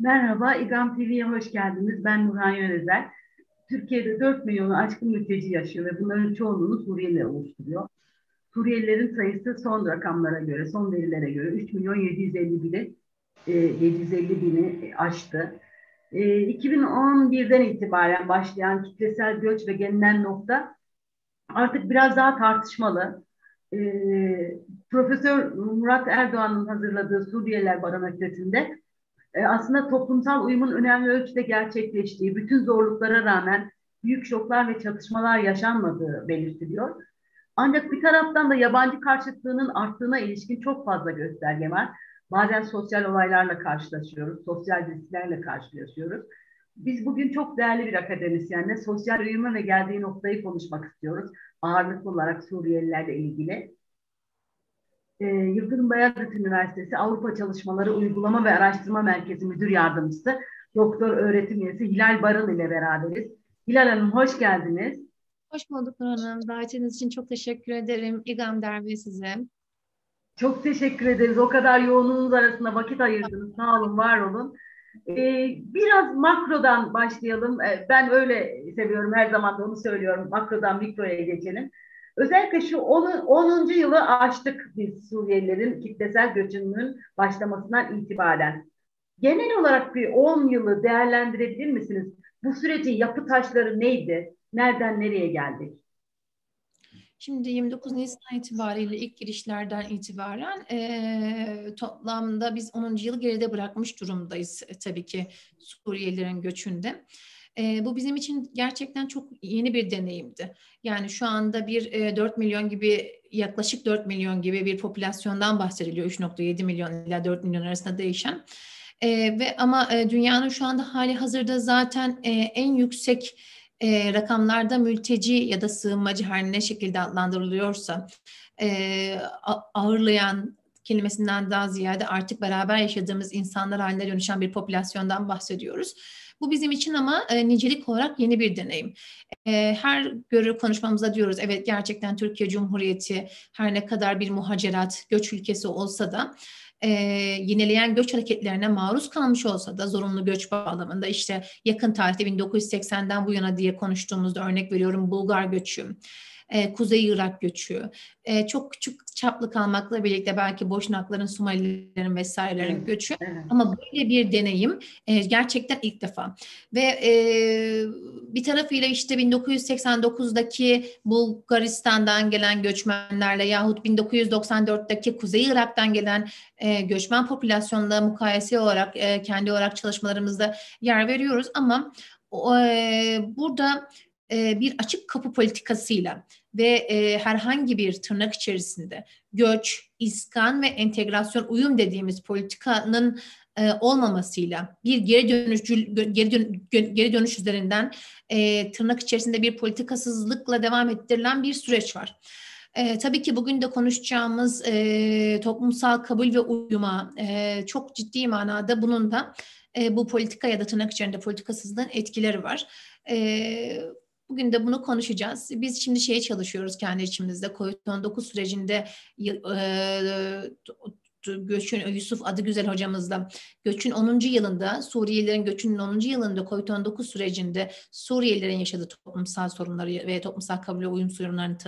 Merhaba, İGAM TV'ye hoş geldiniz. Ben Nurhan Yönezer. Türkiye'de 4 milyonu aşkın mülteci yaşıyor ve bunların çoğunluğunu Suriyeli oluşturuyor. Suriyelilerin sayısı son rakamlara göre, son verilere göre 3 milyon 750 bini, 750 bini aştı. 2011'den e, itibaren başlayan kitlesel göç ve gelinen nokta artık biraz daha tartışmalı. E, Profesör Murat Erdoğan'ın hazırladığı Suriyeliler Barometresi'nde e, aslında toplumsal uyumun önemli ölçüde gerçekleştiği, bütün zorluklara rağmen büyük şoklar ve çatışmalar yaşanmadığı belirtiliyor. Ancak bir taraftan da yabancı karşıtlığının arttığına ilişkin çok fazla gösterge var. Bazen sosyal olaylarla karşılaşıyoruz, sosyal risklerle karşılaşıyoruz. Biz bugün çok değerli bir akademisyenle sosyal uyumu ve geldiği noktayı konuşmak istiyoruz. Ağırlıklı olarak Suriyelilerle ilgili e, Yıldırım Beyazıt Üniversitesi Avrupa Çalışmaları Uygulama ve Araştırma Merkezi Müdür Yardımcısı Doktor Öğretim Üyesi Hilal Barıl ile beraberiz. Hilal Hanım hoş geldiniz. Hoş bulduk Nur Hanım. Davetiniz için çok teşekkür ederim. İgam Derbi size. Çok teşekkür ederiz. O kadar yoğunluğunuz arasında vakit ayırdınız. Sağ olun, var olun. Ee, biraz makrodan başlayalım. Ee, ben öyle seviyorum her zaman da onu söylüyorum. Makrodan mikroya geçelim. Özellikle şu 10. 10. yılı açtık biz Suriyelilerin kitlesel göçünün başlamasından itibaren. Genel olarak bir 10 yılı değerlendirebilir misiniz? Bu sürecin yapı taşları neydi? Nereden nereye geldik? Şimdi 29 Nisan itibariyle ilk girişlerden itibaren e, toplamda biz 10. yılı geride bırakmış durumdayız e, tabii ki Suriyelilerin göçünde. E, bu bizim için gerçekten çok yeni bir deneyimdi. Yani şu anda bir e, 4 milyon gibi yaklaşık 4 milyon gibi bir popülasyondan bahsediliyor. 3.7 milyon ila 4 milyon arasında değişen. E, ve ama e, dünyanın şu anda hali hazırda zaten e, en yüksek e, rakamlarda mülteci ya da sığınmacı her ne şekilde adlandırılıyorsa e, ağırlayan kelimesinden daha ziyade artık beraber yaşadığımız insanlar haline dönüşen bir popülasyondan bahsediyoruz. Bu bizim için ama e, nicelik olarak yeni bir deneyim. E, her görür konuşmamızda diyoruz evet gerçekten Türkiye Cumhuriyeti her ne kadar bir muhacerat, göç ülkesi olsa da e, yenileyen göç hareketlerine maruz kalmış olsa da zorunlu göç bağlamında işte yakın tarihte 1980'den bu yana diye konuştuğumuzda örnek veriyorum Bulgar göçü, e, Kuzey Irak göçü, e, çok küçük çaplı kalmakla birlikte belki Boşnakların, Somalilerin vesairelerin evet, göçü evet. ama böyle bir deneyim e, gerçekten ilk defa. Ve e, bir tarafıyla işte 1989'daki Bulgaristan'dan gelen göçmenlerle yahut 1994'teki Kuzey Irak'tan gelen e, göçmen popülasyonla mukayese olarak e, kendi olarak çalışmalarımızda yer veriyoruz. Ama e, burada e, bir açık kapı politikasıyla ve e, herhangi bir tırnak içerisinde göç, iskan ve entegrasyon uyum dediğimiz politikanın e, olmamasıyla bir geri dönüş geri, dön, geri dönüş üzerinden tırnak içerisinde bir politikasızlıkla devam ettirilen bir süreç var. E, tabii ki bugün de konuşacağımız e, toplumsal kabul ve uyuma e, çok ciddi manada bunun da e, bu politika ya da tırnak içerisinde politikasızlığın etkileri var. E, Bugün de bunu konuşacağız. Biz şimdi şeye çalışıyoruz kendi içimizde. COVID-19 sürecinde e, göçün Yusuf adı güzel hocamızla göçün 10. yılında Suriyelilerin göçünün 10. yılında COVID-19 sürecinde Suriyelilerin yaşadığı toplumsal sorunları ve toplumsal kabul ve uyum sorunlarını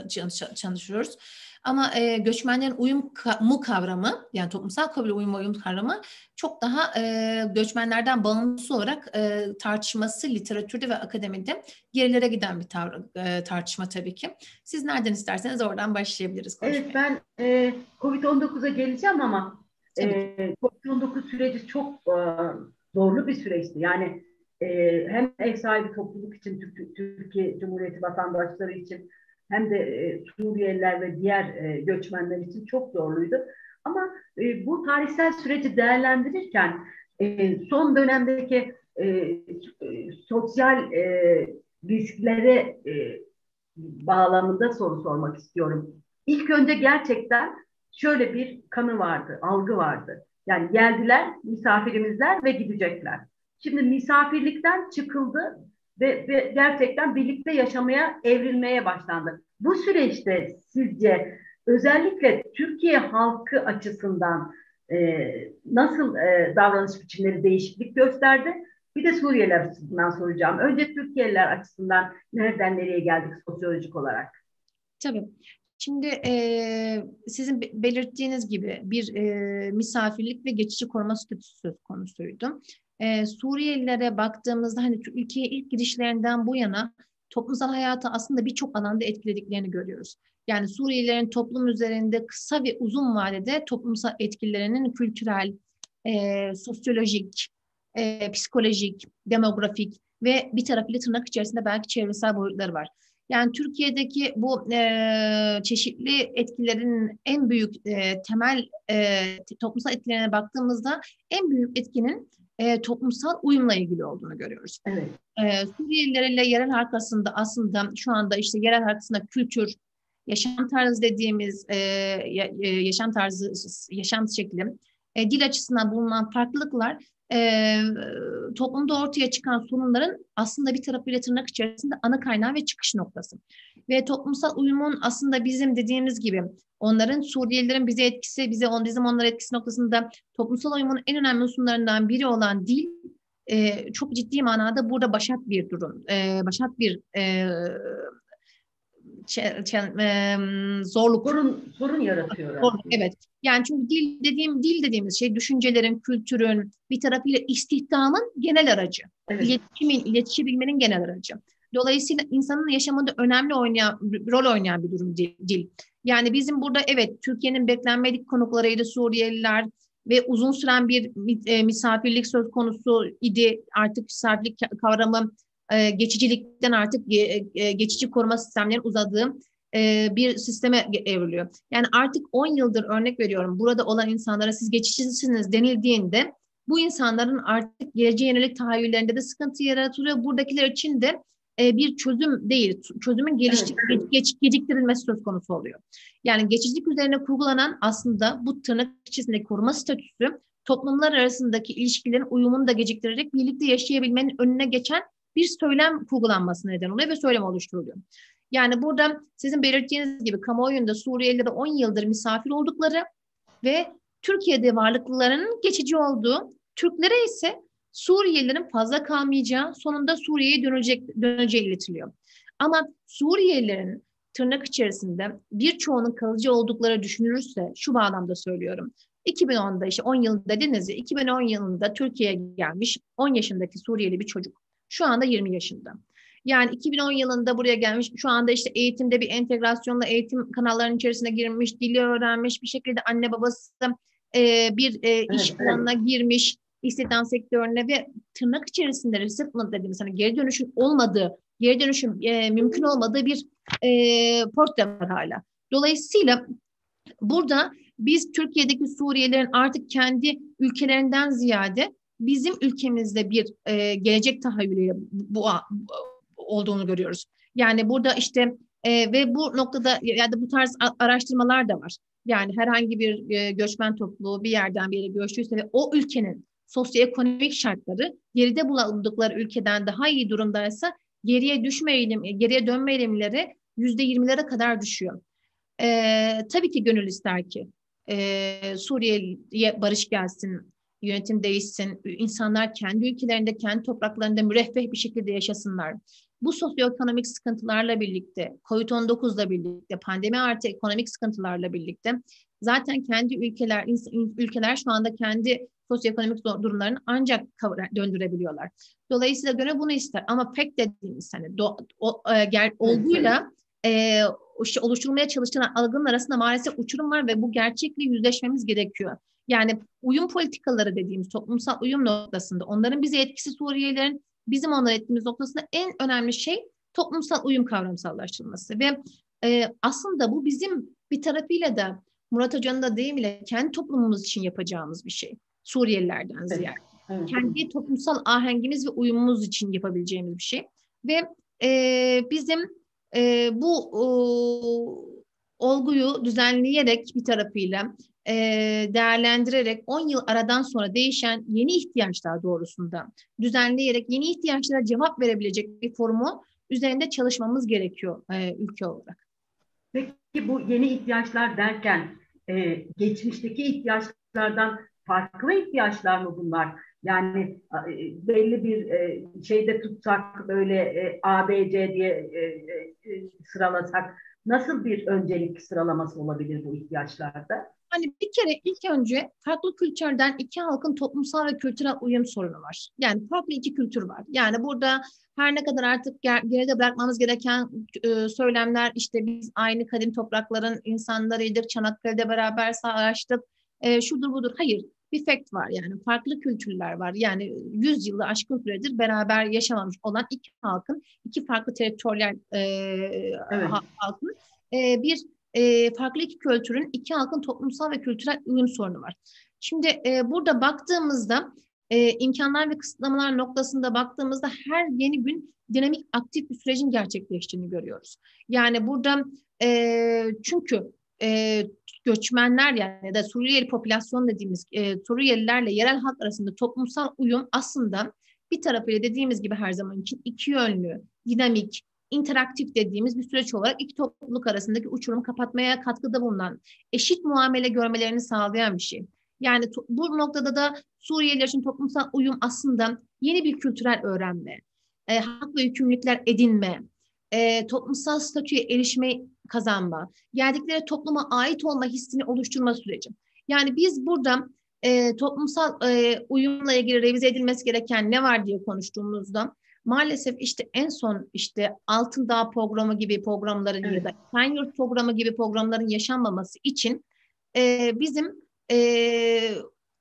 çalışıyoruz. Ama e, göçmenlerin uyum mu kavramı yani toplumsal kabul uyum uyum kavramı çok daha e, göçmenlerden bağımsız olarak e, tartışması literatürde ve akademide gerilere giden bir tar e, tartışma tabii ki. Siz nereden isterseniz oradan başlayabiliriz. Konuşmaya. Evet ben e, COVID-19'a geleceğim ama e, COVID-19 süreci çok e, zorlu bir süreçti. Yani e, hem ev sahibi topluluk için Türkiye Cumhuriyeti vatandaşları için hem de e, Suriyeliler ve diğer e, göçmenler için çok zorluydu. Ama e, bu tarihsel süreci değerlendirirken e, son dönemdeki e, e, sosyal e, risklere e, bağlamında soru sormak istiyorum. İlk önce gerçekten şöyle bir kanı vardı, algı vardı. Yani geldiler misafirimizler ve gidecekler. Şimdi misafirlikten çıkıldı ve, ve gerçekten birlikte yaşamaya evrilmeye başlandı. Bu süreçte sizce özellikle Türkiye halkı açısından e, nasıl e, davranış biçimleri değişiklik gösterdi? Bir de Suriyeliler açısından soracağım. Önce Türkiye'liler açısından nereden nereye geldik sosyolojik olarak? Tabii. Şimdi e, sizin belirttiğiniz gibi bir e, misafirlik ve geçici koruma statüsü söz konusuydu. E, Suriyelilere baktığımızda hani ülkeye ilk girişlerinden bu yana toplumsal hayatı aslında birçok alanda etkilediklerini görüyoruz. Yani Suriyelilerin toplum üzerinde kısa ve uzun vadede toplumsal etkilerinin kültürel, e, sosyolojik, e, psikolojik, demografik ve bir tarafıyla tırnak içerisinde belki çevresel boyutları var. Yani Türkiye'deki bu e, çeşitli etkilerin en büyük e, temel e, toplumsal etkilerine baktığımızda en büyük etkinin e, toplumsal uyumla ilgili olduğunu görüyoruz. Evet. E, Suriyelilerle yerel halk arasında aslında şu anda işte yerel halk arasında kültür, yaşam tarzı dediğimiz e, yaşam tarzı, yaşam şekli, e, dil açısından bulunan farklılıklar e, toplumda ortaya çıkan sorunların aslında bir tarafıyla tırnak içerisinde ana kaynağı ve çıkış noktası. Ve toplumsal uyumun aslında bizim dediğimiz gibi onların Suriyelilerin bize etkisi, bize on, bizim onlara etkisi noktasında toplumsal uyumun en önemli unsurlarından biri olan dil e, çok ciddi manada burada başat bir durum, e, başat bir e, zorluk. Sorun, sorun yaratıyor. Sorun, evet. Yani çünkü dil dediğim dil dediğimiz şey düşüncelerin, kültürün bir tarafıyla istihdamın genel aracı. Evet. İletişimin, iletişebilmenin genel aracı. Dolayısıyla insanın yaşamında önemli oynayan, rol oynayan bir durum dil. Yani bizim burada evet Türkiye'nin beklenmedik konuklarıydı Suriyeliler ve uzun süren bir e, misafirlik söz konusu idi. Artık misafirlik kavramı e, geçicilikten artık e, geçici koruma sistemlerinin uzadığı bir sisteme evriliyor. Yani artık 10 yıldır örnek veriyorum burada olan insanlara siz geçicisiniz denildiğinde bu insanların artık geleceğe yönelik tahayyüllerinde de sıkıntı yaratılıyor. Buradakiler için de e, bir çözüm değil, çözümün geliştik, evet. geç, geciktirilmesi söz konusu oluyor. Yani geçicilik üzerine kurgulanan aslında bu tırnak içerisindeki koruma statüsü toplumlar arasındaki ilişkilerin uyumunu da geciktirerek birlikte yaşayabilmenin önüne geçen bir söylem kurgulanmasına neden oluyor ve söylem oluşturuluyor. Yani burada sizin belirttiğiniz gibi kamuoyunda Suriyelilere 10 yıldır misafir oldukları ve Türkiye'de varlıklarının geçici olduğu, Türklere ise Suriyelilerin fazla kalmayacağı, sonunda Suriye'ye dönecek, döneceği iletiliyor. Ama Suriyelilerin tırnak içerisinde birçoğunun kalıcı oldukları düşünülürse, şu bağlamda söylüyorum. 2010'da işte 10 yıl dediniz ya, 2010 yılında Türkiye'ye gelmiş 10 yaşındaki Suriyeli bir çocuk. Şu anda 20 yaşında. Yani 2010 yılında buraya gelmiş. Şu anda işte eğitimde bir entegrasyonla eğitim kanallarının içerisine girmiş, dili öğrenmiş, bir şekilde anne babası e, bir e, iş evet, alanına evet. girmiş, istihdam sektörüne ve tırnak içerisinde resettlement dediğimiz hani geri dönüşün olmadığı, geri dönüşün e, mümkün olmadığı bir e, portföy var hala. Dolayısıyla burada biz Türkiye'deki Suriyelilerin artık kendi ülkelerinden ziyade bizim ülkemizde bir e, gelecek tahayyülüyle bu, bu olduğunu görüyoruz. Yani burada işte e, ve bu noktada ya da bu tarz araştırmalar da var. Yani herhangi bir e, göçmen topluluğu bir yerden bir yere göçtüyse ve o ülkenin sosyoekonomik şartları geride bulundukları ülkeden daha iyi durumdaysa geriye düşme eğilim, geriye dönme eğilimleri yüzde yirmilere kadar düşüyor. Ee, tabii ki gönül ister ki e, Suriye'ye barış gelsin, yönetim değişsin, insanlar kendi ülkelerinde, kendi topraklarında müreffeh bir şekilde yaşasınlar. Bu sosyoekonomik sıkıntılarla birlikte, COVID-19'la birlikte, pandemi artı ekonomik sıkıntılarla birlikte zaten kendi ülkeler ülkeler şu anda kendi sosyoekonomik durumlarını ancak döndürebiliyorlar. Dolayısıyla göre bunu ister ama pek dediğimiz hani do, o, e, ger, olguyla e, işte oluşturulmaya çalışılan algının arasında maalesef uçurum var ve bu gerçekle yüzleşmemiz gerekiyor. Yani uyum politikaları dediğimiz toplumsal uyum noktasında onların bize etkisi Suriyelilerin bizim onlara ettiğimiz noktasında en önemli şey toplumsal uyum kavramsallaştırılması ve e, aslında bu bizim bir tarafıyla da Murat Hoca'nın da deyimiyle kendi toplumumuz için yapacağımız bir şey. Suriyelilerden ziyade. Evet. Kendi toplumsal ahengimiz ve uyumumuz için yapabileceğimiz bir şey. Ve e, bizim e, bu e, olguyu düzenleyerek bir tarafıyla e, değerlendirerek 10 yıl aradan sonra değişen yeni ihtiyaçlar doğrusunda düzenleyerek yeni ihtiyaçlara cevap verebilecek bir forumu üzerinde çalışmamız gerekiyor e, ülke olarak. Peki bu yeni ihtiyaçlar derken e, geçmişteki ihtiyaçlar ihtiyaçlardan farklı ihtiyaçlar mı bunlar? Yani e, belli bir e, şeyde tutsak böyle e, A, B, C diye sıralasak nasıl bir öncelik sıralaması olabilir bu ihtiyaçlarda? Hani bir kere ilk önce farklı kültürden iki halkın toplumsal ve kültürel uyum sorunu var. Yani farklı iki kültür var. Yani burada her ne kadar artık geride bırakmamız gereken e, söylemler işte biz aynı kadim toprakların insanlarıydık, Çanakkale'de beraber savaştık, e, şudur budur. Hayır, bir fact var yani farklı kültürler var. Yani 100 yılı aşkın süredir beraber yaşamamış olan iki halkın, iki farklı teritoryal e, evet. halkın e, bir e, farklı iki kültürün, iki halkın toplumsal ve kültürel uyum sorunu var. Şimdi e, burada baktığımızda e, imkanlar ve kısıtlamalar noktasında baktığımızda her yeni gün dinamik aktif bir sürecin gerçekleştiğini görüyoruz. Yani burada e, çünkü e, göçmenler yani ya da Suriyeli popülasyon dediğimiz e, Suriyelilerle yerel halk arasında toplumsal uyum aslında bir tarafıyla dediğimiz gibi her zaman için iki yönlü, dinamik, interaktif dediğimiz bir süreç olarak iki topluluk arasındaki uçurumu kapatmaya katkıda bulunan, eşit muamele görmelerini sağlayan bir şey. Yani bu noktada da Suriyeliler için toplumsal uyum aslında yeni bir kültürel öğrenme, e, hak ve yükümlülükler edinme, e, toplumsal statüye erişme kazanma, geldikleri topluma ait olma hissini oluşturma süreci. Yani biz burada e, toplumsal e, uyumla ilgili revize edilmesi gereken ne var diye konuştuğumuzda maalesef işte en son işte Altın Dağ programı gibi programların evet. ya da Senyurt programı gibi programların yaşanmaması için e, bizim e,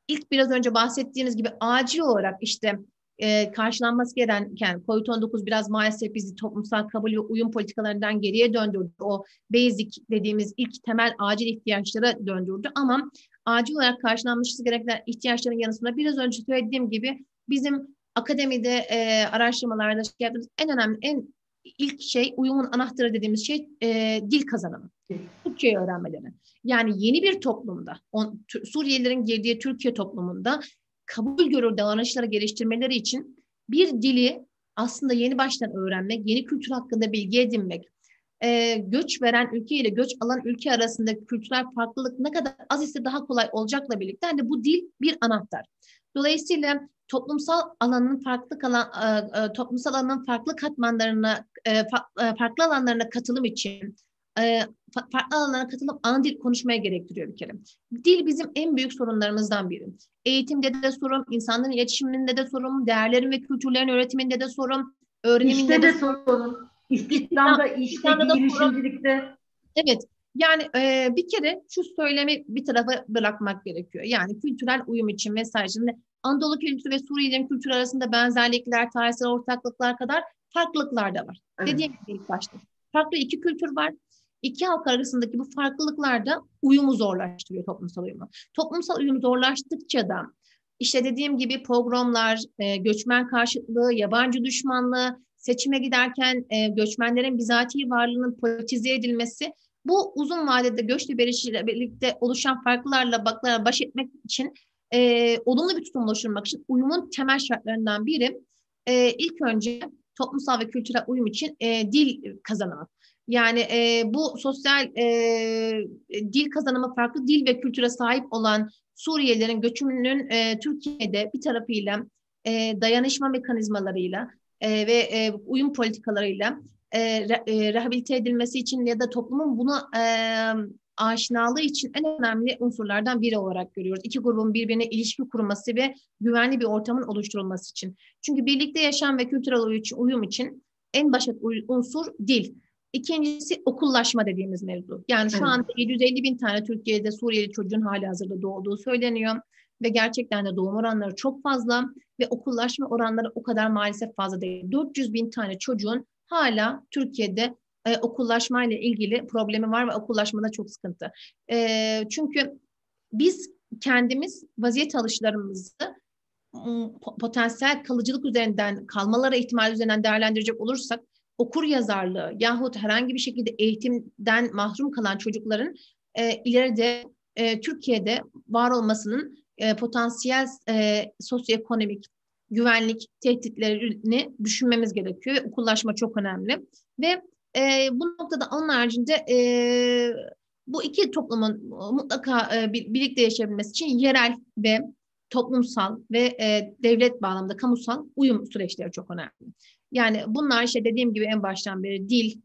ilk biraz önce bahsettiğiniz gibi acil olarak işte e, karşılanması gereken COVID-19 biraz maalesef bizi toplumsal kabul ve uyum politikalarından geriye döndürdü. O basic dediğimiz ilk temel acil ihtiyaçlara döndürdü ama acil olarak karşılanması gereken ihtiyaçların yanısında biraz önce söylediğim gibi bizim akademide e, araştırmalarda şey yaptığımız en önemli, en ilk şey uyumun anahtarı dediğimiz şey e, dil kazanımı. Türkçeyi öğrenmeleri. Yani yeni bir toplumda, on, Suriyelilerin girdiği Türkiye toplumunda kabul görür davranışları geliştirmeleri için bir dili aslında yeni baştan öğrenmek, yeni kültür hakkında bilgi edinmek, e, göç veren ülke ile göç alan ülke arasında kültürel farklılık ne kadar az ise daha kolay olacakla birlikte yani bu dil bir anahtar. Dolayısıyla toplumsal alanın farklı kalan e, e, toplumsal alanın farklı katmanlarına e, farklı alanlarına katılım için farklı alanlara katılıp ana dil konuşmaya gerektiriyor bir kere. Dil bizim en büyük sorunlarımızdan biri. Eğitimde de sorun, insanların iletişiminde de sorun, değerlerin ve kültürlerin öğretiminde de sorun, öğreniminde işte de, de sorun. İstihdamda, işte, girişimcilikte. Evet, yani e, bir kere şu söylemi bir tarafa bırakmak gerekiyor. Yani kültürel uyum için vesaire. Şimdi Anadolu kültürü ve Suriyelilerin kültürü arasında benzerlikler, tarihsel ortaklıklar kadar farklılıklar da var. Evet. Dediğim gibi ilk başta. Farklı iki kültür var. İki halk arasındaki bu farklılıklar da uyumu zorlaştırıyor toplumsal uyumu. Toplumsal uyum zorlaştıkça da işte dediğim gibi programlar, e, göçmen karşıtlığı, yabancı düşmanlığı, seçime giderken e, göçmenlerin bizatihi varlığının politize edilmesi bu uzun vadede göçle birlikte oluşan farklarla baklara baş etmek için e, olumlu bir tutum oluşturmak için uyumun temel şartlarından biri e, ilk önce toplumsal ve kültürel uyum için e, dil kazanımı. Yani e, bu sosyal e, dil kazanımı farklı dil ve kültüre sahip olan Suriyelilerin göçümünün e, Türkiye'de bir tarafıyla e, dayanışma mekanizmalarıyla e, ve e, uyum politikalarıyla e, re, e, rehabilite edilmesi için ya da toplumun buna e, aşinalığı için en önemli unsurlardan biri olarak görüyoruz. İki grubun birbirine ilişki kurması ve güvenli bir ortamın oluşturulması için. Çünkü birlikte yaşam ve kültürel uyum için en başat unsur dil. İkincisi okullaşma dediğimiz mevzu. Yani şu evet. anda 750 bin tane Türkiye'de Suriyeli çocuğun hali hazırda doğduğu söyleniyor. Ve gerçekten de doğum oranları çok fazla ve okullaşma oranları o kadar maalesef fazla değil. 400 bin tane çocuğun hala Türkiye'de e, okullaşma ile ilgili problemi var ve okullaşmada çok sıkıntı. E, çünkü biz kendimiz vaziyet alışlarımızı potansiyel kalıcılık üzerinden, kalmalara ihtimal üzerinden değerlendirecek olursak okur yazarlığı yahut herhangi bir şekilde eğitimden mahrum kalan çocukların e, ileride e, Türkiye'de var olmasının e, potansiyel e, sosyoekonomik güvenlik tehditlerini düşünmemiz gerekiyor okullaşma çok önemli ve e, bu noktada onun haricinde e, bu iki toplumun mutlaka e, birlikte yaşayabilmesi için yerel ve toplumsal ve e, devlet bağlamında kamusal uyum süreçleri çok önemli. Yani bunlar işte dediğim gibi en baştan beri dil,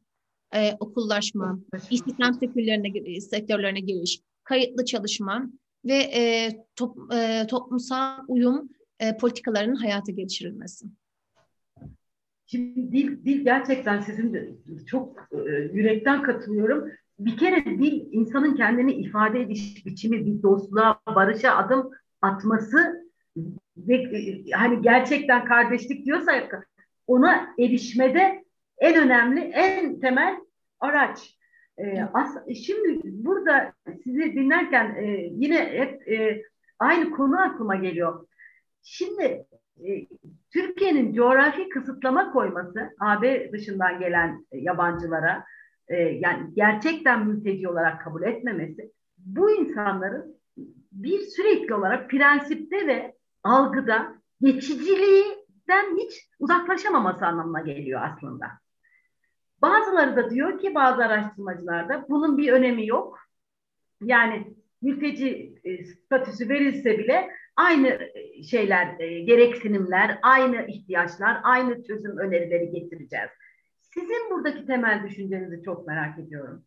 e, okullaşma, istihdam sektörlerine, sektörlerine giriş, kayıtlı çalışma ve e, top, e, toplumsal uyum e, politikalarının hayata geçirilmesi. Şimdi dil, dil gerçekten sizin de çok e, yürekten katılıyorum. Bir kere dil insanın kendini ifade ediş biçimi, bir dostluğa, barışa adım atması ve e, hani gerçekten kardeşlik diyorsa ona erişmede en önemli, en temel araç. Ee, as, şimdi burada sizi dinlerken e, yine hep e, aynı konu aklıma geliyor. Şimdi e, Türkiye'nin coğrafi kısıtlama koyması AB dışından gelen yabancılara e, yani gerçekten mülteci olarak kabul etmemesi bu insanların bir sürekli olarak prensipte ve algıda geçiciliğden hiç uzaklaşamaması anlamına geliyor aslında. Bazıları da diyor ki bazı araştırmacılarda bunun bir önemi yok. Yani mülteci e, statüsü verilse bile aynı e, şeyler, e, gereksinimler, aynı ihtiyaçlar, aynı çözüm önerileri getireceğiz. Sizin buradaki temel düşüncenizi çok merak ediyorum.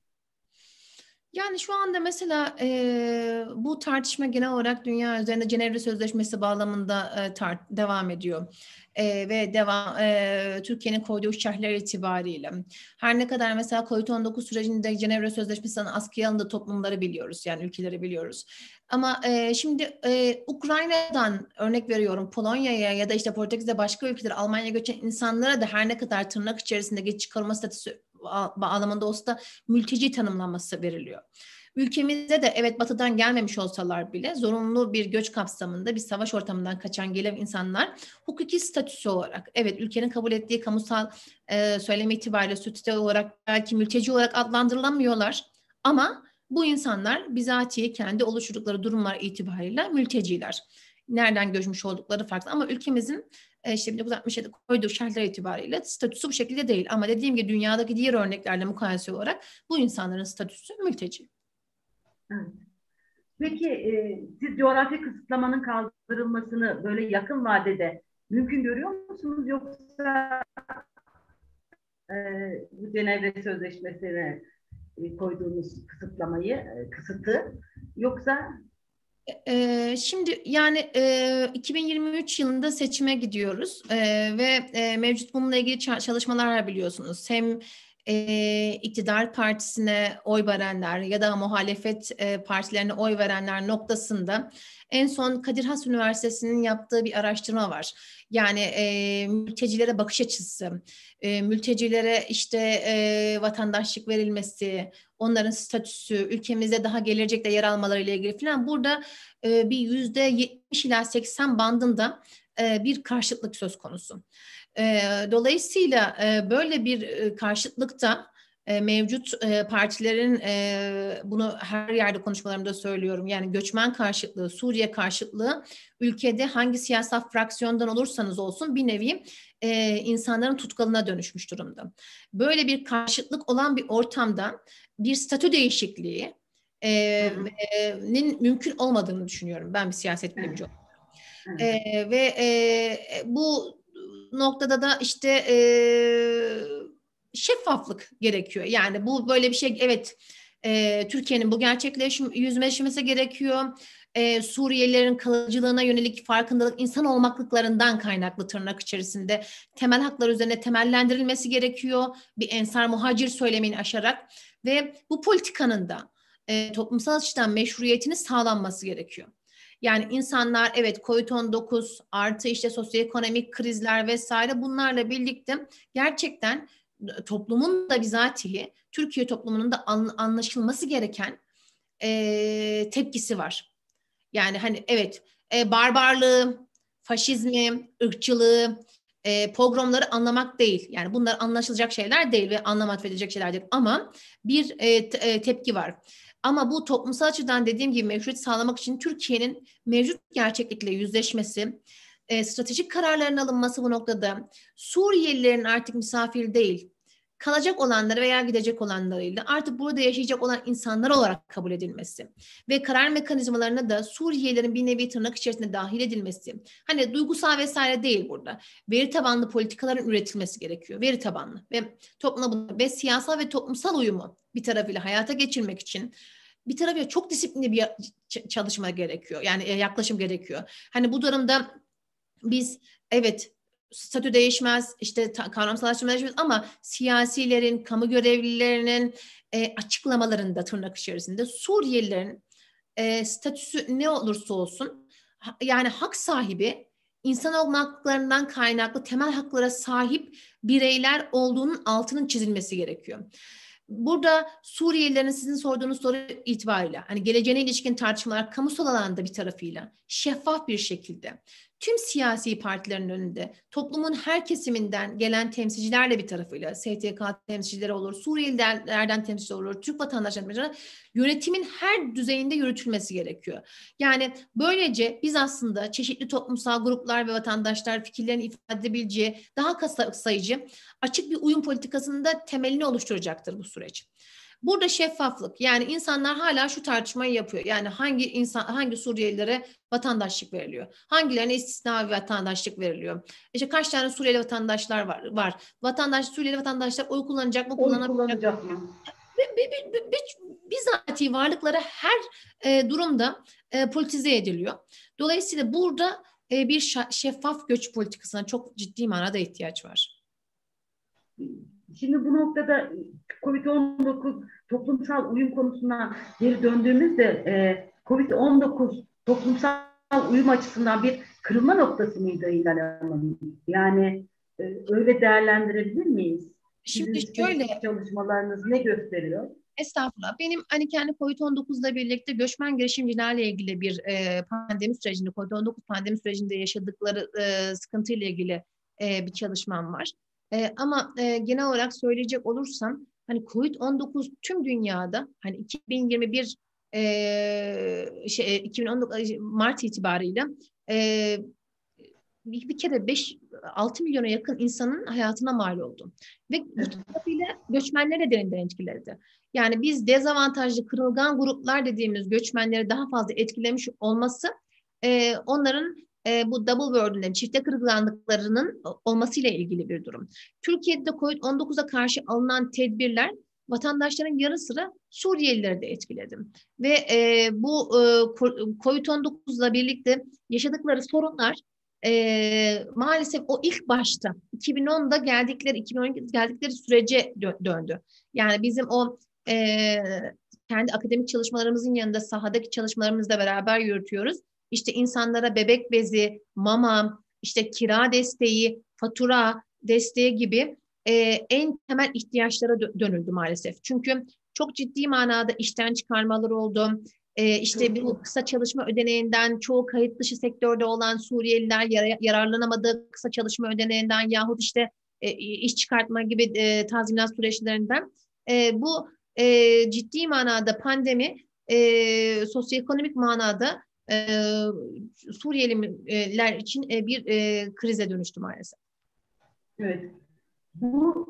Yani şu anda mesela e, bu tartışma genel olarak dünya üzerinde Cenevre Sözleşmesi bağlamında e, tar- devam ediyor. E, ve devam e, Türkiye'nin koyduğu şerhler itibariyle. Her ne kadar mesela COVID-19 sürecinde Cenevre Sözleşmesi'nin askıya alındığı toplumları biliyoruz. Yani ülkeleri biliyoruz. Ama e, şimdi e, Ukrayna'dan örnek veriyorum Polonya'ya ya da işte Portekiz'de başka ülkelere Almanya'ya göçen insanlara da her ne kadar tırnak içerisinde geç çıkarma statüsü bağlamında olsa da mülteci tanımlanması veriliyor. Ülkemizde de evet batıdan gelmemiş olsalar bile zorunlu bir göç kapsamında bir savaş ortamından kaçan gelen insanlar hukuki statüsü olarak evet ülkenin kabul ettiği kamusal e, söyleme itibariyle statü olarak belki mülteci olarak adlandırılamıyorlar ama bu insanlar bizatihi kendi oluşturdukları durumlar itibariyle mülteciler. Nereden göçmüş oldukları farklı ama ülkemizin e, işte 1967 koyduğu şartlar itibariyle statüsü bu şekilde değil. Ama dediğim gibi dünyadaki diğer örneklerle mukayese olarak bu insanların statüsü mülteci. Peki e, siz coğrafi kısıtlamanın kaldırılmasını böyle yakın vadede mümkün görüyor musunuz yoksa e, bu Cenevre Sözleşmesi'ne e, koyduğunuz kısıtlamayı, e, kısıtı yoksa şimdi yani e, 2023 yılında seçime gidiyoruz ve mevcut bununla ilgili çalışmalar biliyorsunuz. Hem e, iktidar partisine oy verenler ya da muhalefet e, partilerine oy verenler noktasında en son Kadir Has Üniversitesi'nin yaptığı bir araştırma var. Yani e, mültecilere bakış açısı, e, mültecilere işte e, vatandaşlık verilmesi, onların statüsü, ülkemizde daha gelecekte yer almaları ile ilgili falan burada e, bir yüzde 70 ila 80 bandında bir karşıtlık söz konusu. E, dolayısıyla e, böyle bir karşıtlıkta e, mevcut e, partilerin e, bunu her yerde konuşmalarımda söylüyorum. Yani göçmen karşıtlığı, Suriye karşıtlığı ülkede hangi siyasal fraksiyondan olursanız olsun bir nevi e, insanların tutkalına dönüşmüş durumda. Böyle bir karşıtlık olan bir ortamda bir statü değişikliği e, e, mümkün olmadığını düşünüyorum ben bir siyaset bilimci olarak. E, ve e, bu noktada da işte e, şeffaflık gerekiyor. Yani bu böyle bir şey evet e, Türkiye'nin bu gerçekleşim yüzleşmesi gerekiyor. E, Suriyelilerin kalıcılığına yönelik farkındalık insan olmaklıklarından kaynaklı tırnak içerisinde temel haklar üzerine temellendirilmesi gerekiyor. Bir ensar muhacir söylemini aşarak ve bu politikanın da e, toplumsal açıdan meşruiyetini sağlanması gerekiyor. Yani insanlar evet COVID-19 artı işte sosyoekonomik krizler vesaire bunlarla birlikte gerçekten toplumun da bizatihi Türkiye toplumunun da anlaşılması gereken e, tepkisi var. Yani hani evet e, barbarlığı, faşizmi, ırkçılığı, e, pogromları anlamak değil. Yani bunlar anlaşılacak şeyler değil ve anlam edilecek şeyler değil. Ama bir e, te, e, tepki var. Ama bu toplumsal açıdan dediğim gibi meşruiyet sağlamak için Türkiye'nin mevcut gerçeklikle yüzleşmesi, e, stratejik kararların alınması bu noktada Suriyelilerin artık misafir değil, kalacak olanları veya gidecek olanlarıyla artık burada yaşayacak olan insanlar olarak kabul edilmesi ve karar mekanizmalarına da Suriyelilerin bir nevi tırnak içerisinde dahil edilmesi. Hani duygusal vesaire değil burada. Veri tabanlı politikaların üretilmesi gerekiyor. Veri tabanlı ve toplumla ve siyasal ve toplumsal uyumu bir tarafıyla hayata geçirmek için bir tarafıyla çok disiplinli bir çalışma gerekiyor. Yani e, yaklaşım gerekiyor. Hani bu durumda biz evet statü değişmez, işte kavramsallaştırma değişmez ama siyasilerin, kamu görevlilerinin e, açıklamalarında tırnak içerisinde Suriyelilerin e, statüsü ne olursa olsun yani hak sahibi insan olmaklarından kaynaklı temel haklara sahip bireyler olduğunun altının çizilmesi gerekiyor. Burada Suriyelilerin sizin sorduğunuz soru itibariyle hani geleceğine ilişkin tartışmalar kamusal alanda bir tarafıyla şeffaf bir şekilde tüm siyasi partilerin önünde toplumun her kesiminden gelen temsilcilerle bir tarafıyla STK temsilcileri olur, Suriyelilerden temsilciler olur, Türk vatandaşları yönetimin her düzeyinde yürütülmesi gerekiyor. Yani böylece biz aslında çeşitli toplumsal gruplar ve vatandaşlar fikirlerini ifade edebileceği daha sayıcı açık bir uyum politikasında temelini oluşturacaktır bu süreç. Burada şeffaflık yani insanlar hala şu tartışmayı yapıyor. Yani hangi insan hangi Suriyelilere vatandaşlık veriliyor? Hangilerine istisna vatandaşlık veriliyor? İşte kaç tane Suriyeli vatandaşlar var? var. Vatandaş Suriyeli vatandaşlar oy kullanacak mı? Oy kullanacak mı? Bizatihi varlıklara her e, durumda e, politize ediliyor. Dolayısıyla burada e, bir şeffaf göç politikasına çok ciddi manada ihtiyaç var. Şimdi bu noktada COVID-19 toplumsal uyum konusuna geri döndüğümüzde e, COVID-19 toplumsal uyum açısından bir kırılma noktası mıydı İlhan Hanım? Yani e, öyle değerlendirebilir miyiz? Şimdi Sizin şöyle çalışmalarınız ne gösteriyor? Estağfurullah. Benim hani kendi COVID-19 ile birlikte göçmen girişimcilerle ilgili bir e, pandemi sürecinde, COVID-19 pandemi sürecinde yaşadıkları e, sıkıntıyla ilgili e, bir çalışmam var. E, ama e, genel olarak söyleyecek olursam hani COVID-19 tüm dünyada hani 2021 e, şey 2019 Mart itibariyle e, bir, bir kere 5 6 milyona yakın insanın hayatına mal oldu. Ve bu tarafıyla göçmenlere derinden etkiledi. Yani biz dezavantajlı kırılgan gruplar dediğimiz göçmenleri daha fazla etkilemiş olması e, onların e, bu double burden'ın, çifte kırgınlıklarının olmasıyla ilgili bir durum. Türkiye'de COVID-19'a karşı alınan tedbirler vatandaşların yarı sıra Suriyelileri de etkiledi. Ve e, bu e, COVID-19 ile birlikte yaşadıkları sorunlar e, maalesef o ilk başta 2010'da geldikleri 2012 geldikleri sürece döndü. Yani bizim o e, kendi akademik çalışmalarımızın yanında sahadaki çalışmalarımızla beraber yürütüyoruz işte insanlara bebek bezi, mama, işte kira desteği, fatura desteği gibi e, en temel ihtiyaçlara dönüldü maalesef. Çünkü çok ciddi manada işten çıkarmalar oldu. E, işte bu kısa çalışma ödeneğinden çoğu kayıt dışı sektörde olan Suriyeliler yar yararlanamadığı kısa çalışma ödeneğinden yahut işte e, iş çıkartma gibi e, tazminat süreçlerinden e, bu e, ciddi manada pandemi e, sosyoekonomik manada e, Suriyeliler için e, bir e, krize dönüştü maalesef. Evet. Bu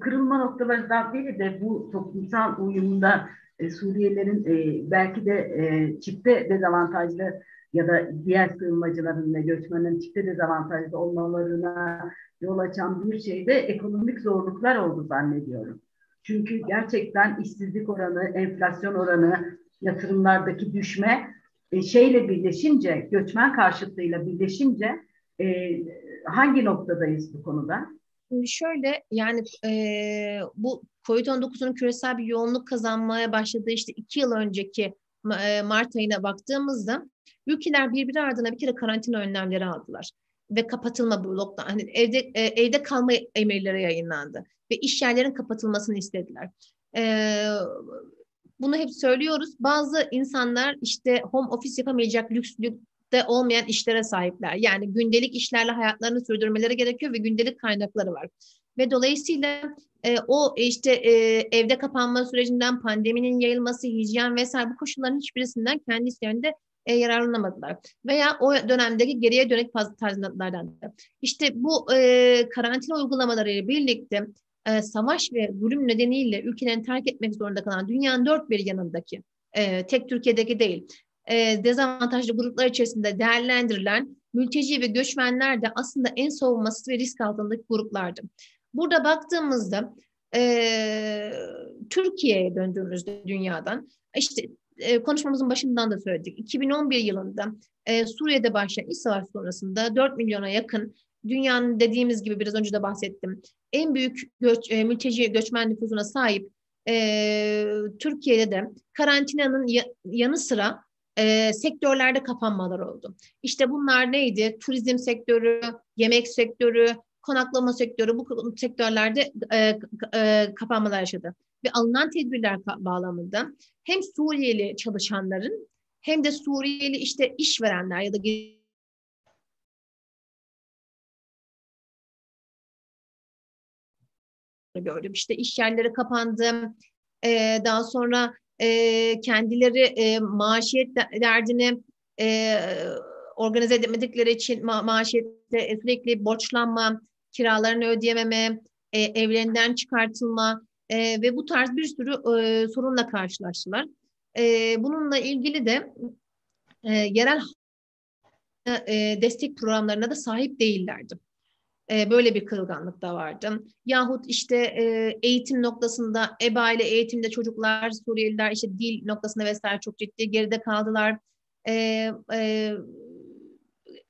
kırılma noktalarından biri de bu toplumsal uyumda e, Suriyelilerin e, belki de e, çifte dezavantajlı ya da diğer sığınmacıların ve göçmenlerin çifte dezavantajlı olmalarına yol açan bir şey de ekonomik zorluklar oldu zannediyorum. Çünkü gerçekten işsizlik oranı, enflasyon oranı, yatırımlardaki düşme şeyle birleşince, göçmen karşıtlığıyla birleşince e, hangi noktadayız bu konuda? Şöyle yani e, bu COVID-19'un küresel bir yoğunluk kazanmaya başladığı işte iki yıl önceki e, Mart ayına baktığımızda ülkeler birbiri ardına bir kere karantina önlemleri aldılar ve kapatılma lockdown hani evde e, evde kalma emirleri yayınlandı ve iş yerlerin kapatılmasını istediler. E, bunu hep söylüyoruz. Bazı insanlar işte home office yapamayacak lükslükte olmayan işlere sahipler. Yani gündelik işlerle hayatlarını sürdürmeleri gerekiyor ve gündelik kaynakları var. Ve dolayısıyla e, o işte e, evde kapanma sürecinden pandeminin yayılması, hijyen vesaire bu koşulların hiçbirisinden kendi işlerinde e, yararlanamadılar. Veya o dönemdeki geriye dönük tazminatlardan da. İşte bu e, karantina uygulamalarıyla birlikte e, savaş ve zulüm nedeniyle ülkelerini terk etmek zorunda kalan dünyanın dört bir yanındaki, e, tek Türkiye'deki değil, e, dezavantajlı gruplar içerisinde değerlendirilen mülteci ve göçmenler de aslında en savunmasız ve risk altındaki gruplardı. Burada baktığımızda e, Türkiye'ye döndüğümüzde dünyadan işte e, konuşmamızın başından da söyledik. 2011 yılında e, Suriye'de başlayan iç savaş sonrasında 4 milyona yakın dünyanın dediğimiz gibi biraz önce de bahsettim. En büyük göç, e, mülteci göçmen nüfusuna sahip e, Türkiye'de de karantinanın ya, yanı sıra e, sektörlerde kapanmalar oldu. İşte bunlar neydi? Turizm sektörü, yemek sektörü, konaklama sektörü bu sektörlerde e, e, kapanmalar yaşadı. Ve alınan tedbirler bağlamında hem Suriyeli çalışanların hem de Suriyeli işte işverenler ya da gördüm. İşte iş yerleri kapandı. Ee, daha sonra e, kendileri e, maaşiyet derdini e, organize edemedikleri için ma maaşiyette sürekli borçlanma, kiralarını ödeyememe, e, evlerinden çıkartılma e, ve bu tarz bir sürü e, sorunla karşılaştılar. E, bununla ilgili de e, yerel e, destek programlarına da sahip değillerdi. E, böyle bir kırılganlık da vardı. Yahut işte e, eğitim noktasında EBA ile eğitimde çocuklar, Suriyeliler işte dil noktasında vesaire çok ciddi geride kaldılar. E, e,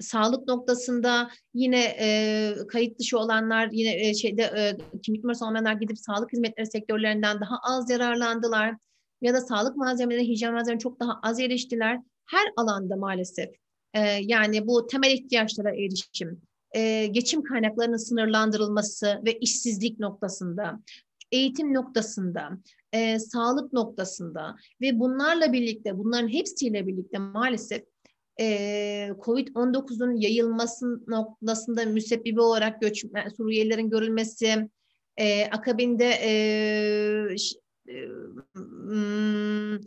sağlık noktasında yine e, kayıt dışı olanlar yine e, şeyde e, kimlik numarası olmayanlar gidip sağlık hizmetleri sektörlerinden daha az yararlandılar ya da sağlık malzemeleri, hijyen malzemeleri çok daha az eriştiler. Her alanda maalesef e, yani bu temel ihtiyaçlara erişim, e, geçim kaynaklarının sınırlandırılması ve işsizlik noktasında, eğitim noktasında, e, sağlık noktasında ve bunlarla birlikte, bunların hepsiyle birlikte maalesef e, COVID-19'un yayılması noktasında müsebbibi olarak göçmen, Suriyelilerin görülmesi, e, akabinde e, e, hmm,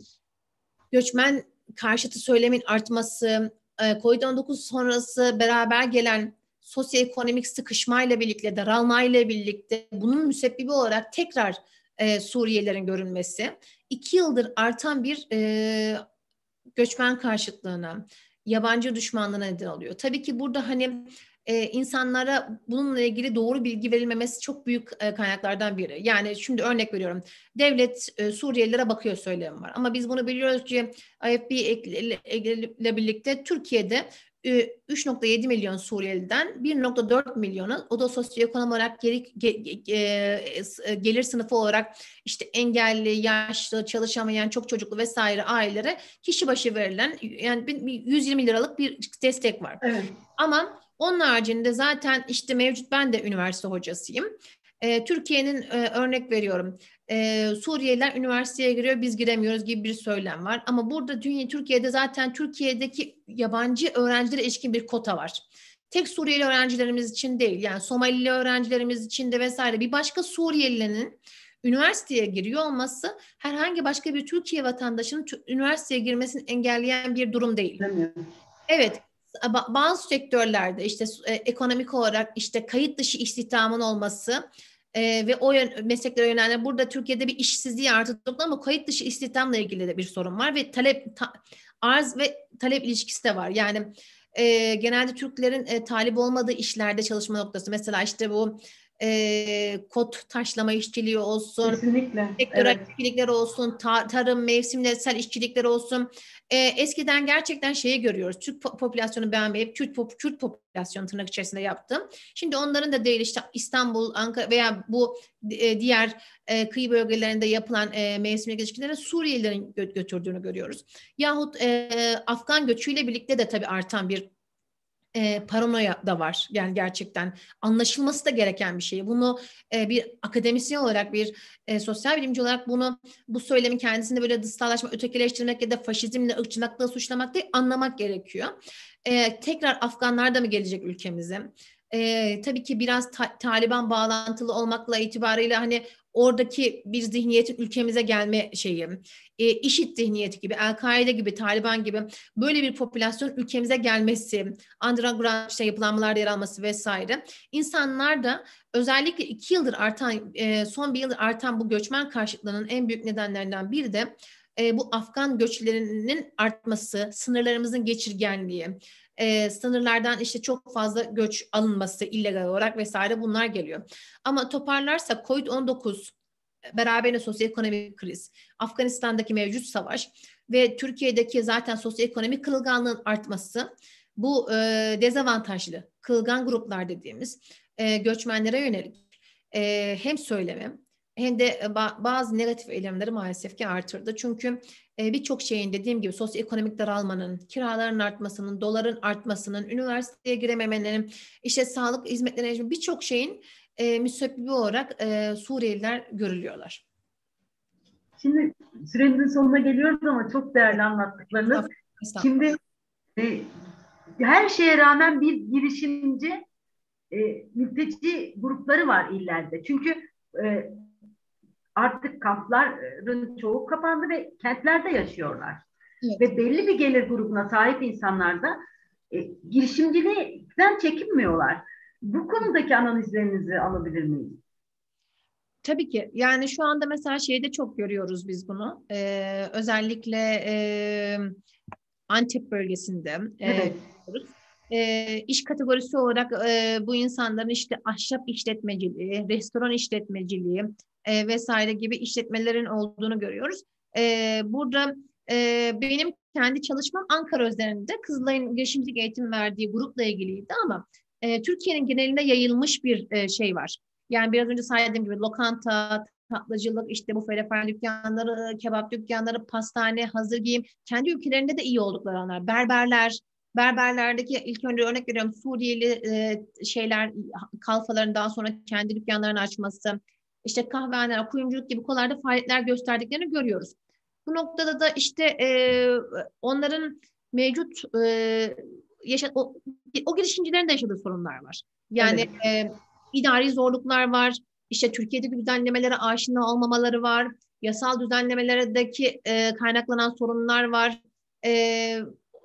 göçmen karşıtı söylemin artması, e, COVID-19 sonrası beraber gelen sosyoekonomik sıkışmayla birlikte, daralmayla birlikte bunun müsebbibi olarak tekrar e, Suriyelilerin görünmesi, iki yıldır artan bir e, göçmen karşıtlığına, yabancı düşmanlığına neden oluyor. Tabii ki burada hani e, insanlara bununla ilgili doğru bilgi verilmemesi çok büyük e, kaynaklardan biri. Yani şimdi örnek veriyorum. Devlet e, Suriyelilere bakıyor söylemi var. Ama biz bunu biliyoruz ki IFB ile birlikte Türkiye'de 3.7 milyon Suriyeliden 1.4 milyonu o da sosyoekonomik olarak geri, ge, ge, e, gelir sınıfı olarak işte engelli, yaşlı, çalışamayan, çok çocuklu vesaire ailelere kişi başı verilen yani 120 liralık bir destek var. Evet. Ama onun haricinde zaten işte mevcut ben de üniversite hocasıyım. E, Türkiye'nin e, örnek veriyorum e, Suriyeliler üniversiteye giriyor biz giremiyoruz gibi bir söylem var. Ama burada dünya Türkiye'de zaten Türkiye'deki yabancı öğrencilere ilişkin bir kota var. Tek Suriyeli öğrencilerimiz için değil yani Somalili öğrencilerimiz için de vesaire bir başka Suriyelinin üniversiteye giriyor olması herhangi başka bir Türkiye vatandaşının üniversiteye girmesini engelleyen bir durum değil. Evet bazı sektörlerde işte e, ekonomik olarak işte kayıt dışı istihdamın olması e, ve o yön, mesleklere yönelenler burada Türkiye'de bir işsizliği artık ama kayıt dışı istihdamla ilgili de bir sorun var ve talep ta, arz ve talep ilişkisi de var. Yani e, genelde Türklerin e, talip olmadığı işlerde çalışma noktası mesela işte bu e, kot taşlama işçiliği olsun, Kesinlikle. sektörel evet. işçilikler olsun, ta, tarım, mevsimsel işçilikler olsun. E, eskiden gerçekten şeyi görüyoruz. Türk popülasyonu beğenmeyip Kürt, pop, Kürt popülasyonu tırnak içerisinde yaptım. Şimdi onların da değil işte İstanbul, Ankara veya bu e, diğer e, kıyı bölgelerinde yapılan e, mevsimlik ilişkilere Suriyelilerin gö- götürdüğünü görüyoruz. Yahut e, Afgan göçüyle birlikte de tabii artan bir e, paranoya da var. Yani gerçekten anlaşılması da gereken bir şey. Bunu e, bir akademisyen olarak, bir e, sosyal bilimci olarak bunu bu söylemin kendisinde böyle dışsallaşma, ötekileştirmek ya da faşizmle, ırkçılıkla suçlamak değil, anlamak gerekiyor. E, tekrar Afganlar da mı gelecek ülkemize? E, tabii ki biraz ta- Taliban bağlantılı olmakla itibariyle hani oradaki bir zihniyetin ülkemize gelme şeyi, e, işit zihniyeti gibi, El-Kaide gibi, Taliban gibi böyle bir popülasyon ülkemize gelmesi, underground işte yapılanmalarda yer alması vesaire. İnsanlar da özellikle iki yıldır artan, e, son bir yıldır artan bu göçmen karşıtlığının en büyük nedenlerinden biri de e, bu Afgan göçlerinin artması, sınırlarımızın geçirgenliği, e, sınırlardan işte çok fazla göç alınması illegal olarak vesaire bunlar geliyor. Ama toparlarsak COVID-19 beraberinde sosyoekonomik kriz, Afganistan'daki mevcut savaş ve Türkiye'deki zaten sosyoekonomik kırılganlığın artması bu e, dezavantajlı kırılgan gruplar dediğimiz e, göçmenlere yönelik e, hem söylemi hem de bazı negatif eylemleri maalesef ki artırdı. Çünkü e, birçok şeyin dediğim gibi sosyoekonomik daralmanın, kiraların artmasının, doların artmasının, üniversiteye girememenin, işte sağlık hizmetlerine birçok şeyin e, müsebbibi olarak e, Suriyeliler görülüyorlar. Şimdi süremizin sonuna geliyoruz ama çok değerli anlattıklarınız. Şimdi e, her şeye rağmen bir girişimci e, mülteci grupları var illerde. Çünkü e, artık kampların çoğu kapandı ve kentlerde yaşıyorlar. Evet. Ve belli bir gelir grubuna sahip insanlar da e, girişimcilikten çekinmiyorlar. Bu konudaki analizlerinizi alabilir miyim? Tabii ki. Yani şu anda mesela şeyde çok görüyoruz biz bunu. Ee, özellikle e, Antep bölgesinde. E, evet. E, e, iş kategorisi olarak e, bu insanların işte ahşap işletmeciliği, restoran işletmeciliği, e, vesaire gibi işletmelerin olduğunu görüyoruz. E, burada e, benim kendi çalışmam Ankara özelinde Kızılay'ın girişimcilik eğitim verdiği grupla ilgiliydi ama e, Türkiye'nin genelinde yayılmış bir e, şey var. Yani biraz önce saydığım gibi lokanta, tatlıcılık, işte bu falafel dükkanları, kebap dükkanları, pastane, hazır giyim. Kendi ülkelerinde de iyi oldukları anlar. Berberler, berberlerdeki ilk önce örnek veriyorum Suriyeli e, şeyler, kalfaların daha sonra kendi dükkanlarını açması, işte kahvehaneler, kuyumculuk gibi konularda faaliyetler gösterdiklerini görüyoruz. Bu noktada da işte e, onların mevcut e, yaşa, o, o girişimcilerin de yaşadığı sorunlar var. Yani evet. e, idari zorluklar var. İşte Türkiye'deki düzenlemelere aşina olmamaları var. Yasal düzenlemelerdeki e, kaynaklanan sorunlar var. E,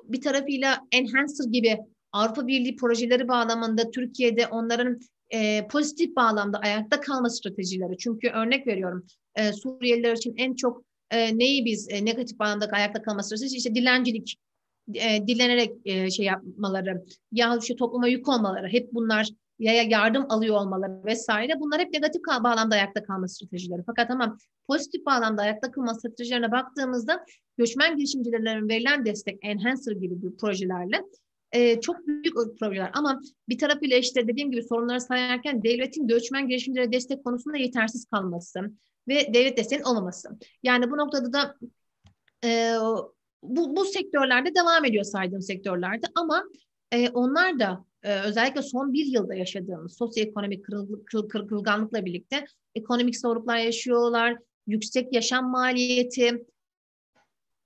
bir tarafıyla Enhancer gibi Avrupa Birliği projeleri bağlamında Türkiye'de onların e, pozitif bağlamda ayakta kalma stratejileri. Çünkü örnek veriyorum e, Suriyeliler için en çok e, neyi biz e, negatif bağlamda ayakta kalma stratejisi işte dilencilik, e, dilenerek e, şey yapmaları, ya işte topluma yük olmaları, hep bunlar ya yardım alıyor olmaları vesaire bunlar hep negatif bağlamda ayakta kalma stratejileri. Fakat ama pozitif bağlamda ayakta kalma stratejilerine baktığımızda göçmen girişimcilerin verilen destek Enhancer gibi bir projelerle e, çok büyük projeler ama bir tarafıyla işte dediğim gibi sorunları sayarken devletin göçmen girişimcilere destek konusunda yetersiz kalması ve devlet desteğinin olmaması. Yani bu noktada da e, bu, bu sektörlerde devam ediyor saydığım sektörlerde ama e, onlar da e, özellikle son bir yılda yaşadığımız sosyoekonomik kırıl, kır, kır, kırılganlıkla birlikte ekonomik zorluklar yaşıyorlar, yüksek yaşam maliyeti,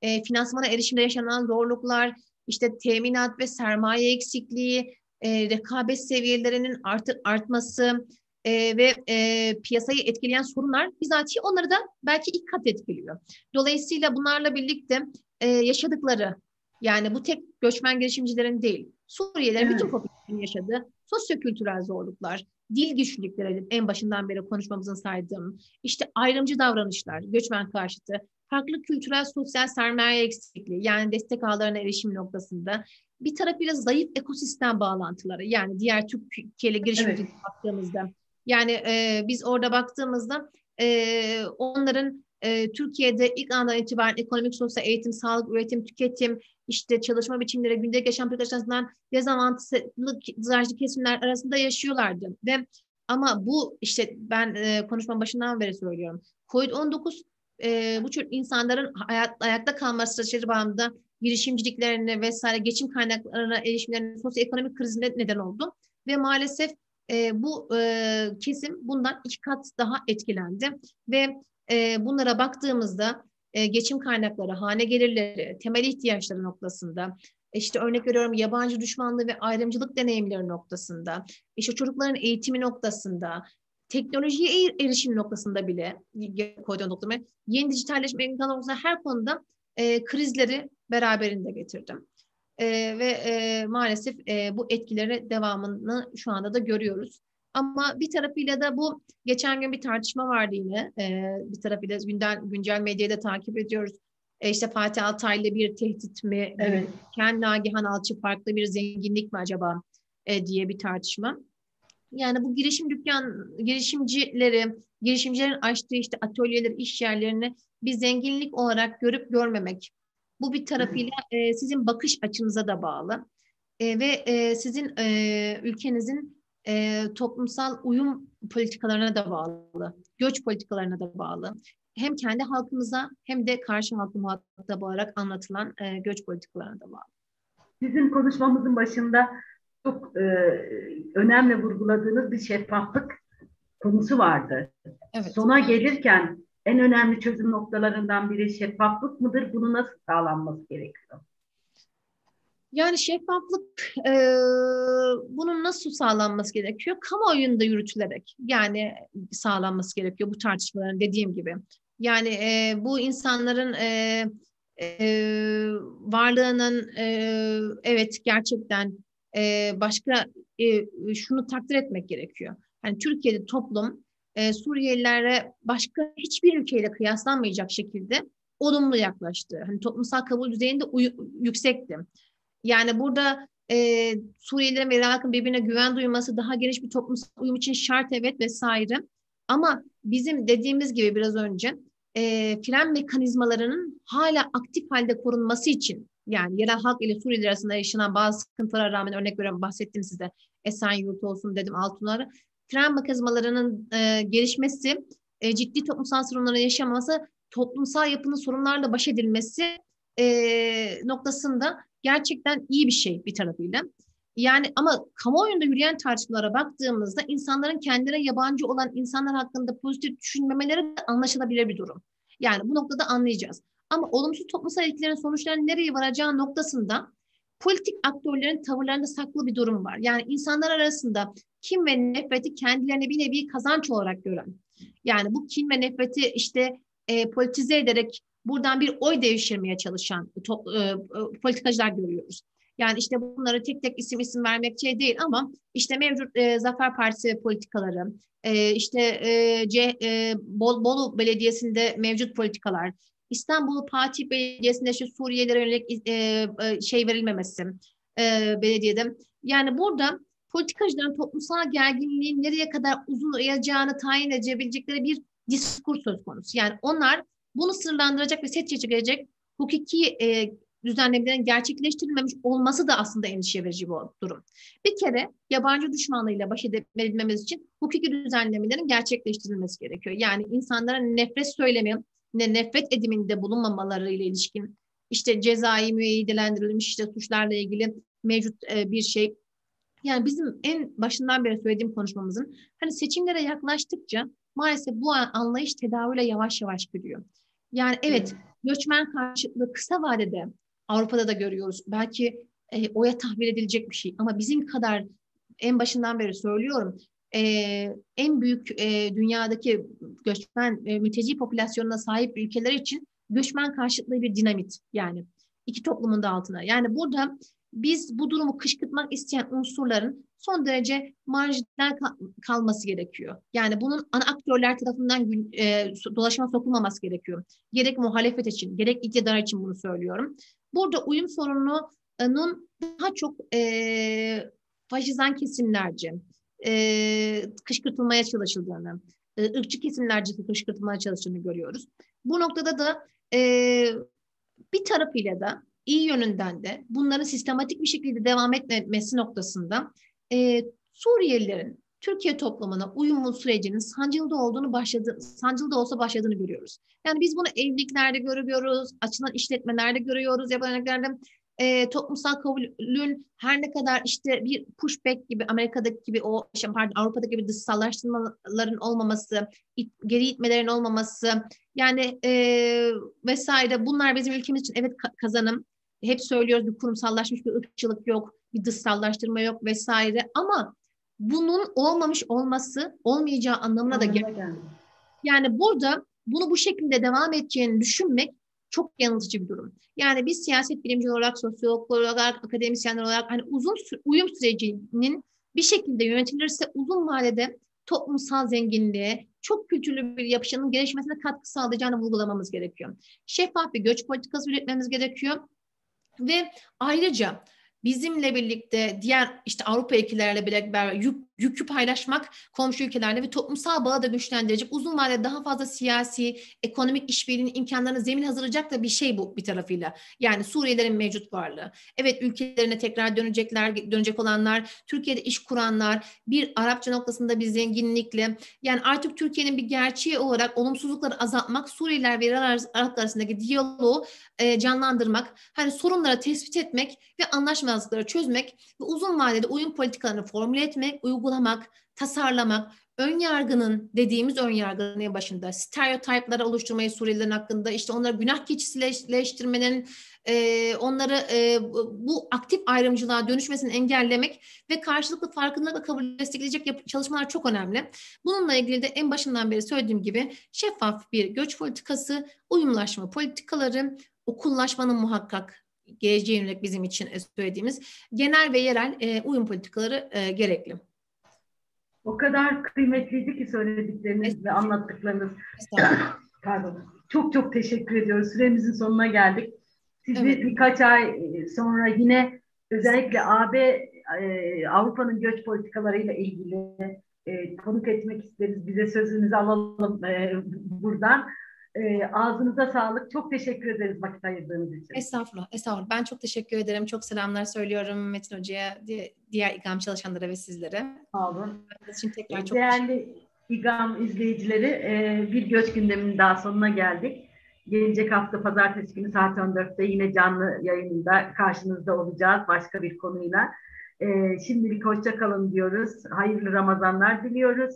e, finansmana erişimde yaşanan zorluklar, işte teminat ve sermaye eksikliği, e, rekabet seviyelerinin artık artması e, ve e, piyasayı etkileyen sorunlar bizatihi onları da belki ilk kat etkiliyor. Dolayısıyla bunlarla birlikte e, yaşadıkları yani bu tek göçmen girişimcilerin değil, Suriyelilerin evet. bütün popülasyonun yaşadığı sosyokültürel zorluklar, dil güçlükleri en başından beri konuşmamızın saydığım, işte ayrımcı davranışlar, göçmen karşıtı, farklı kültürel sosyal sermaye eksikliği yani destek ağlarına erişim noktasında bir tarafıyla zayıf ekosistem bağlantıları yani diğer Türkiye'li girişimcilik evet. baktığımızda yani e, biz orada baktığımızda e, onların e, Türkiye'de ilk andan itibaren ekonomik, sosyal eğitim, sağlık, üretim, tüketim, işte çalışma biçimleri, gündelik yaşam açısından dezavantajlı kesimler arasında yaşıyorlardı. Ve ama bu işte ben e, konuşma başından beri söylüyorum. Covid-19 e, bu tür insanların hayat, ayakta kalma strateji bağımında girişimciliklerini vesaire geçim kaynaklarına erişimlerine sosyoekonomik krizine neden oldu. Ve maalesef e, bu e, kesim bundan iki kat daha etkilendi. Ve e, bunlara baktığımızda e, geçim kaynakları, hane gelirleri, temel ihtiyaçları noktasında işte örnek veriyorum yabancı düşmanlığı ve ayrımcılık deneyimleri noktasında, işte çocukların eğitimi noktasında, teknolojiye erişim noktasında bile koyduğum noktamı yeni dijitalleşme noktasında her konuda e, krizleri beraberinde getirdim. E, ve e, maalesef e, bu etkileri devamını şu anda da görüyoruz. Ama bir tarafıyla da bu geçen gün bir tartışma vardı yine. E, bir tarafıyla gündel, güncel medyayı da takip ediyoruz. E, işte Fatih Altaylı bir tehdit mi? Evet. Ken Nagihan Alçı farklı bir zenginlik mi acaba e, diye bir tartışma. Yani bu girişim dükkan, girişimcileri, girişimcilerin açtığı işte atölyeler, iş yerlerini bir zenginlik olarak görüp görmemek. Bu bir tarafıyla e, sizin bakış açınıza da bağlı. E, ve e, sizin e, ülkenizin e, toplumsal uyum politikalarına da bağlı. Göç politikalarına da bağlı. Hem kendi halkımıza hem de karşı halkı muhatap olarak anlatılan e, göç politikalarına da bağlı. Sizin konuşmamızın başında çok e, önemli vurguladığınız bir şeffaflık konusu vardı. Evet. Sona gelirken en önemli çözüm noktalarından biri şeffaflık mıdır? Bunu nasıl sağlanması gerekiyor? Yani şeffaflık e, bunun nasıl sağlanması gerekiyor? Kamuoyunda yürütülerek yani sağlanması gerekiyor bu tartışmaların dediğim gibi. Yani e, bu insanların e, e, varlığının e, evet gerçekten e, başka e, şunu takdir etmek gerekiyor. Yani Türkiye'de toplum e, Suriyelilere başka hiçbir ülkeyle kıyaslanmayacak şekilde olumlu yaklaştı. Hani toplumsal kabul düzeyinde yüksekti. Yani burada e, Suriyelilerin ve Irak'ın birbirine güven duyması daha geniş bir toplumsal uyum için şart evet vesaire. Ama bizim dediğimiz gibi biraz önce e, fren mekanizmalarının hala aktif halde korunması için yani yerel halk ile Suriyeliler arasında yaşanan bazı sıkıntılara rağmen örnek veriyorum bahsettim size Esenyurt olsun dedim Altunları fren mekanizmalarının e, gelişmesi e, ciddi toplumsal sorunları yaşaması toplumsal yapının sorunlarla baş edilmesi e, noktasında gerçekten iyi bir şey bir tarafıyla. Yani ama kamuoyunda yürüyen tartışmalara baktığımızda insanların kendine yabancı olan insanlar hakkında pozitif düşünmemeleri de anlaşılabilir bir durum. Yani bu noktada anlayacağız. Ama olumsuz toplumsal etkilerin sonuçlarının nereye varacağı noktasında politik aktörlerin tavırlarında saklı bir durum var. Yani insanlar arasında kim ve nefreti kendilerine bir nevi kazanç olarak gören. Yani bu kim ve nefreti işte e, politize ederek buradan bir oy devşirmeye çalışan to, e, e, politikacılar görüyoruz. Yani işte bunları tek tek isim isim vermek şey değil ama işte mevcut e, Zafer Partisi politikaları, e, işte e, C, e, Bol, Bolu Belediyesi'nde mevcut politikalar, İstanbul Fatih Belediyesi'nde şu Suriyelilere yönelik e, e, şey verilmemesi e, belediyede. Yani burada politikacıların toplumsal gerginliğin nereye kadar uzun uyacağını tayin edebilecekleri bir diskur söz konusu. Yani onlar bunu sınırlandıracak ve set çekecek hukuki e, düzenlemelerin gerçekleştirilmemiş olması da aslında endişe verici bir durum. Bir kere yabancı düşmanlığıyla baş edebilmemiz için hukuki düzenlemelerin gerçekleştirilmesi gerekiyor. Yani insanlara nefret söylemi, ne nefret ediminde bulunmamaları ile ilişkin işte cezai müeyyidelendirilmiş işte suçlarla ilgili mevcut e, bir şey. Yani bizim en başından beri söylediğim konuşmamızın hani seçimlere yaklaştıkça maalesef bu anlayış tedavüle yavaş yavaş gidiyor. Yani evet göçmen karşıtlığı kısa vadede Avrupa'da da görüyoruz. Belki e, oya tahvil edilecek bir şey ama bizim kadar en başından beri söylüyorum e, en büyük e, dünyadaki göçmen e, mülteci popülasyonuna sahip ülkeler için göçmen karşıtlığı bir dinamit yani iki toplumun da altına. Yani burada biz bu durumu kışkırtmak isteyen unsurların son derece marjinal kalması gerekiyor. Yani bunun ana aktörler tarafından e, dolaşıma sokulmaması gerekiyor. Gerek muhalefet için, gerek iktidar için bunu söylüyorum. Burada uyum sorununun daha çok e, faşizan kesimlerce, e, kışkırtılmaya çalışıldığını, e, ırkçı kesimlerce kışkırtılmaya çalıştığını görüyoruz. Bu noktada da e, bir tarafıyla da iyi yönünden de bunların sistematik bir şekilde devam etmesi noktasında e, Suriyelilerin Türkiye toplumuna uyumu sürecinin sancılı olduğunu başladı, sancılı da olsa başladığını görüyoruz. Yani biz bunu evliliklerde görüyoruz, açılan işletmelerde görüyoruz, yabancılarda e, toplumsal kabulün her ne kadar işte bir pushback gibi Amerika'daki gibi o işte pardon Avrupa'daki gibi dışsallaştırmaların olmaması, it, geri itmelerin olmaması yani e, vesaire bunlar bizim ülkemiz için evet kazanım. hep söylüyoruz bir kurumsallaşmış bir ırkçılık yok, bir dışsallaştırma yok vesaire ama bunun olmamış olması olmayacağı anlamına da gelmiyor. Yani burada bunu bu şekilde devam edeceğini düşünmek çok yanıltıcı bir durum. Yani biz siyaset bilimci olarak, sosyologlar olarak, akademisyenler olarak hani uzun uyum sürecinin bir şekilde yönetilirse uzun vadede toplumsal zenginliğe, çok kültürlü bir yapışanın gelişmesine katkı sağlayacağını vurgulamamız gerekiyor. Şeffaf bir göç politikası üretmemiz gerekiyor. Ve ayrıca bizimle birlikte diğer işte Avrupa ülkelerle beraber yükü paylaşmak komşu ülkelerle ve toplumsal bağı da güçlendirecek uzun vadede daha fazla siyasi, ekonomik işbirliğinin imkanlarını zemin hazırlayacak da bir şey bu bir tarafıyla. Yani Suriyelilerin mevcut varlığı. Evet ülkelerine tekrar dönecekler, dönecek olanlar, Türkiye'de iş kuranlar, bir Arapça noktasında bir zenginlikle yani artık Türkiye'nin bir gerçeği olarak olumsuzlukları azaltmak, Suriyeliler ve Araplar arasındaki diyaloğu e, canlandırmak, hani sorunları tespit etmek ve anlaşmazlıkları çözmek ve uzun vadede uyum politikalarını formüle etmek, uygulamak, tasarlamak, ön yargının dediğimiz ön yargının başında stereotipleri oluşturmayı Suriyelilerin hakkında işte onları günah keçisileştirmenin e, onları e, bu aktif ayrımcılığa dönüşmesini engellemek ve karşılıklı farkındalıkla kabul destekleyecek çalışmalar çok önemli. Bununla ilgili de en başından beri söylediğim gibi şeffaf bir göç politikası, uyumlaşma politikaları, okullaşmanın muhakkak geleceğe yönelik bizim için söylediğimiz genel ve yerel e, uyum politikaları e, gerekli. O kadar kıymetliydi ki söyledikleriniz ve anlattıklarınız. Pardon. Çok çok teşekkür ediyoruz. Süremizin sonuna geldik. Sizi evet. birkaç ay sonra yine özellikle AB e, Avrupa'nın göç politikalarıyla ilgili e, konuk etmek isteriz. Bize sözünüzü alalım e, buradan. E, ağzınıza sağlık. Çok teşekkür ederiz vakit ayırdığınız için. Estağfurullah, estağfurullah. Ben çok teşekkür ederim. Çok selamlar söylüyorum Metin Hoca'ya, diğer İGAM çalışanlara ve sizlere. Sağ olun. için tekrar çok Değerli İGAM izleyicileri, e, bir göç gündeminin daha sonuna geldik. Gelecek hafta pazartesi günü saat 14'te yine canlı yayında karşınızda olacağız başka bir konuyla. E, şimdilik hoşça kalın diyoruz. Hayırlı Ramazanlar diliyoruz.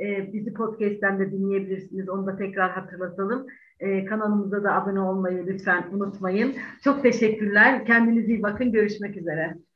E, bizi podcast'ten de dinleyebilirsiniz. Onu da tekrar hatırlatalım. E, kanalımıza da abone olmayı lütfen unutmayın. Çok teşekkürler. Kendinize iyi bakın. Görüşmek üzere.